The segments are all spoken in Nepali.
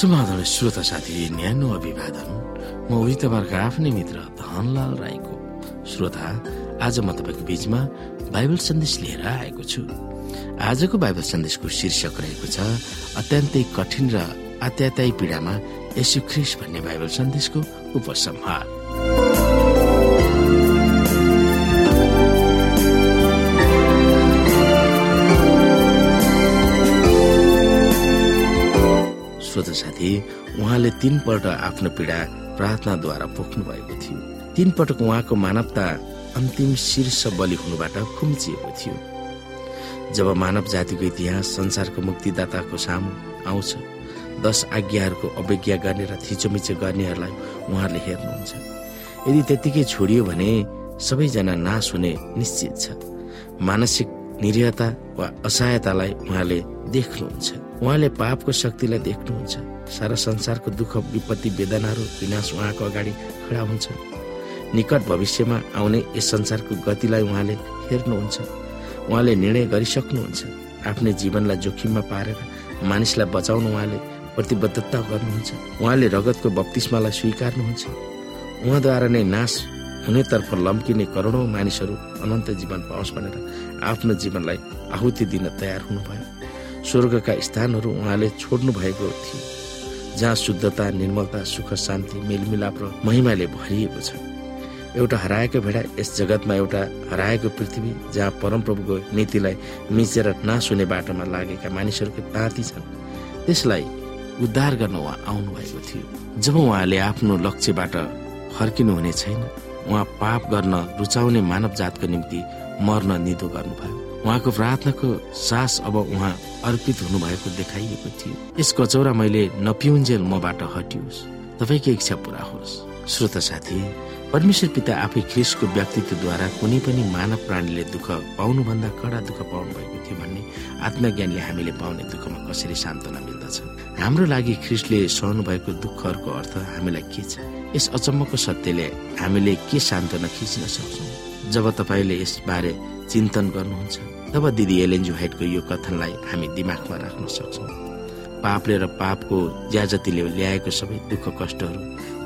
सुमादल श्रोता साथी न्यानो अभिवादन। म उही तपाईँहरूको आफ्नै मित्र धनलाल राईको श्रोता। आज म तपाईँको बीचमा बाइबल सन्देश लिएर आएको छु। आजको बाइबल सन्देशको शीर्षक रहेको छ अत्यन्तै कठिन र अत्यात्यायी पीडामा यसु ख्रिस भन्ने बाइबल सन्देशको उपसंहार। साथी उहाँले तीनपल्ट आफ्नो पीडा प्रार्थनाद्वारा पोख्नु भएको थियो। तीन पटक उहाँको मानवता अन्तिम शीर्ष बलि हुनुबाट खुम्चिएको थियो। जब मानव जातिको इतिहास संसारको मुक्तिदाताको सामु आउँछ दश आज्ञाहरूको अवज्ञा गर्ने र थिचोमिचो गर्नेहरूलाई उहाँहरूले हेर्नुहुन्छ। यदि त्यत्तिकै छोडियो भने सबैजना नाश हुने निश्चित छ। मानसिक निरीहता वा असहायतालाई उहाँले देख्नुहुन्छ। उहाँले पापको शक्तिलाई देख्नुहुन्छ सारा संसारको दुःख विपत्ति वेदनाहरू विनाश उहाँको अगाडि खडा हुन्छ। निकट भविष्यमा आउने यस संसारको गतिलाई उहाँले हेर्नुहुन्छ। उहाँले निर्णय गरिसक्नुहुन्छ। आफ्नै जीवनलाई जोखिममा पारेर मानिसलाई बचाउनु उहाँले प्रतिबद्धता गर्नुहुन्छ। उहाँले रगतको बत्तिसमालाई स्वीकार्नुहुन्छ। उहाँद्वारा नै नाश हुनेतर्फ लम्किने करोडौँ मानिसहरू अनन्त जीवन पाओस् भनेर आफ्नो जीवनलाई आहुति दिन तयार हुनुभयो। स्वर्गका स्थानहरू उहाँले छोड्नु भएको थियो जहाँ शुद्धता निर्मलता सुख शान्ति मेलमिलाप र महिमाले भरिएको छ। एउटा हराएको भेडा यस जगतमा एउटा हराएको पृथ्वी जहाँ परमप्रभुको नीतिलाई मिचेर नाश हुने बाटोमा लागेका मानिसहरूको ताती छन्। त्यसलाई उद्धार गर्न उहाँ आउनु भएको थियो। जब उहाँले आफ्नो लक्ष्यबाट फर्किनु हुने छैन उहाँ पाप गर्न रुचाउने मानव जातको निम्ति मर्न निदो गर्नुभयो। उहाँको प्रार्थनाको सास अब उहाँ अर्पित हुनुभएको देखाइएको थियो। यस कचौरा मैले नपिउन्जेल मबाट हटियोस्। तपाईँको इच्छा पुरा होस्। श्रोत साथी परमेश्वर पिता आफै ख्रिसको व्यक्तित्वद्वारा कुनै पनि मानव प्राणीले दुःख पाउनुभन्दा कडा दुःख पाउनु भएको थियो भन्ने आत्मज्ञानले हामीले पाउने दुःखमा कसरी सान्त्वना मिल्दछ? हाम्रो लागि ख्रिसले सहनु भएको दुःखहरूको अर्थ हामीलाई के छ? यस अचम्मको सत्यले हामीले के सान्त्वना खिच्न सक्छौँ? जब तपाईँले यसबारे चिन्तन गर्नुहुन्छ। तब दिदी एलेन्जु हाइटको यो कथनलाई हामी दिमागमा राख्न सक्छौँ। पापले र पापको ज्याजतीले ल्याएको सबै दुःख कष्टहरू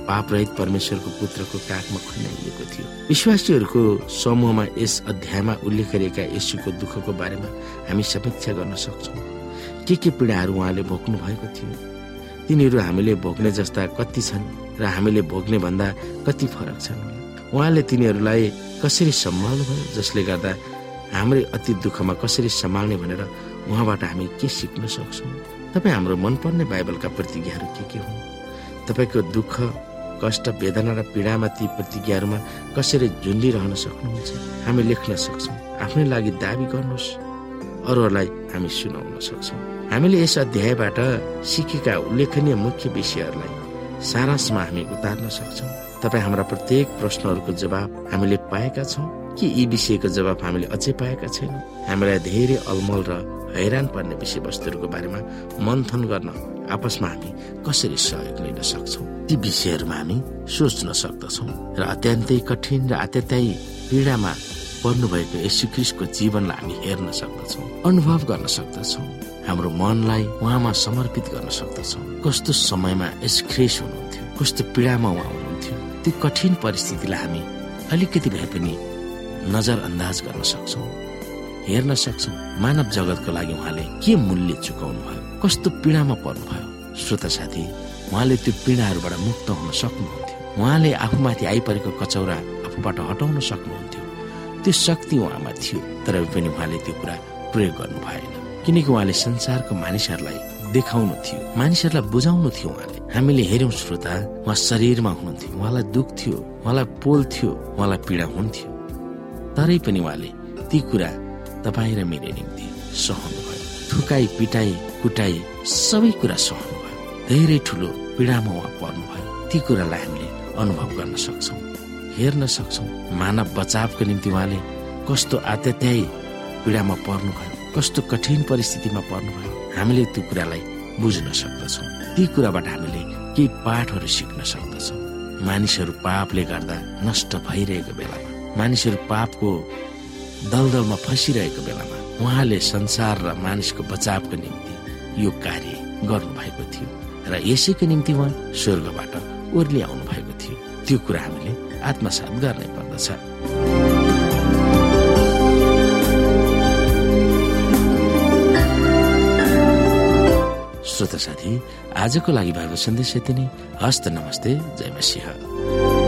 पाप रहित परमेश्वरको पुत्रको काखमा खन्याइएको थियो। विश्वासीहरूको समूहमा यस अध्यायमा उल्लेख गरिएका यशुको दुःखको बारेमा हामी समीक्षा गर्न सक्छौँ। के के पीडाहरू उहाँले भोग्नु भएको थियो? तिनीहरू हामीले भोग्ने जस्ता कति छन् र हामीले भोग्ने भन्दा कति फरक छन्? उहाँले तिनीहरूलाई कसरी सम्हाल्नुभयो जसले गर्दा हाम्रै अति दुःखमा कसरी सम्हाल्ने भनेर उहाँबाट हामी के सिक्न सक्छौँ? तपाईँ हाम्रो मनपर्ने बाइबलका प्रतिज्ञाहरू के के हुन्? तपाईँको दुःख कष्ट वेदना र पीडामा ती प्रतिज्ञाहरूमा कसरी झुन्डिरहन सक्नुहुन्छ? हामी लेख्न सक्छौँ। आफ्नै लागि दावी गर्नुहोस्। अरूहरूलाई हामी सुनाउन सक्छौँ। हामीले यस अध्यायबाट सिकेका उल्लेखनीय मुख्य विषयहरूलाई सारांशमा हामी उतार्न सक्छौँ। तपाईँ हाम्रा प्रत्येक प्रश्नहरूको जवाब हामीले पाएका छौँ। कि यी विषयको जवाब हामीले अझै पाएका छैनौँ। हामीलाई धेरै अलमल र हैरान पर्ने विषयवस्तुहरूको बारेमा मन्थन गर्न आपसमा हामी कसरी सहयोग लिन सक्छौँ? ती विषयहरूमा हामी सोच्न सक्दछौँ र अत्यन्तै कठिन र अत्यन्तै पीडामा पर्नुभएको यशुख्रिस्टको जीवनलाई हामी हेर्न सक्दछौँ अनुभव गर्न सक्दछौँ। हाम्रो मनलाई उहाँमा समर्पित गर्न सक्दछौँ। कस्तो समयमा यस हुनुहुन्थ्यो कस्तो पीडामा उहाँ हुनुहुन्थ्यो त्यो कठिन परिस्थितिलाई हामी अलिकति भए पनि नजरअन्दाज गर्न सक्छौँ। हेर्न सक्छौँ मानव जगतको लागि उहाँले के मूल्य चुकाउनु भयो कस्तो पीडामा पर्नुभयो। श्रोता साथी उहाँले त्यो पीडाहरूबाट मुक्त हुन सक्नुहुन्थ्यो। उहाँले आफूमाथि आइपरेको कचौरा आफूबाट हटाउन सक्नुहुन्थ्यो। त्यो शक्ति उहाँमा थियो तर पनि उहाँले त्यो कुरा प्रयोग गर्नु भएन। किनकि उहाँले संसारको मानिसहरूलाई देखाउनु थियो मानिसहरूलाई बुझाउनु थियो उहाँले हामीले हेर्यौँ श्रोता उहाँ शरीरमा हुनुहुन्थ्यो उहाँलाई दुख थियो उहाँलाई पोल थियो उहाँलाई पीडा हुन्थ्यो। तरै पनि उहाँले ती कुरा तपाईँ र मेरो निम्ति सहनु भयो थुकाई पिटाई कुटाई सबै कुरा सहनु भयो धेरै ठुलो पीडामा उहाँ पर्नुभयो। ती कुरालाई हामीले अनुभव गर्न सक्छौँ हेर्न सक्छौँ। मानव बचावको निम्ति उहाँले कस्तो आत्यात्यायी पीडामा पर्नुभयो कस्तो कठिन परिस्थितिमा पर्नुभयो हामीले त्यो कुरालाई बुझ्न सक्दछौँ। ती कुराबाट हामीले केही पाठहरू सिक्न सक्दछौँ। मानिसहरू पापले गर्दा नष्ट भइरहेको बेलामा मानिसहरू पापको दलदलमा फसिरहेको बेलामा उहाँले संसार र मानिसको बचावको निम्ति यो कार्य गर्नुभएको थियो र यसैको निम्ति उहाँ स्वर्गबाट ओर्ली आउनु भएको थियो। त्यो कुरा हामीले आत्मसात गर्नै पर्दछ। श्रोता साथी आजको लागि भएको सन्देश यति नै। हस्त नमस्ते जय मसिंह।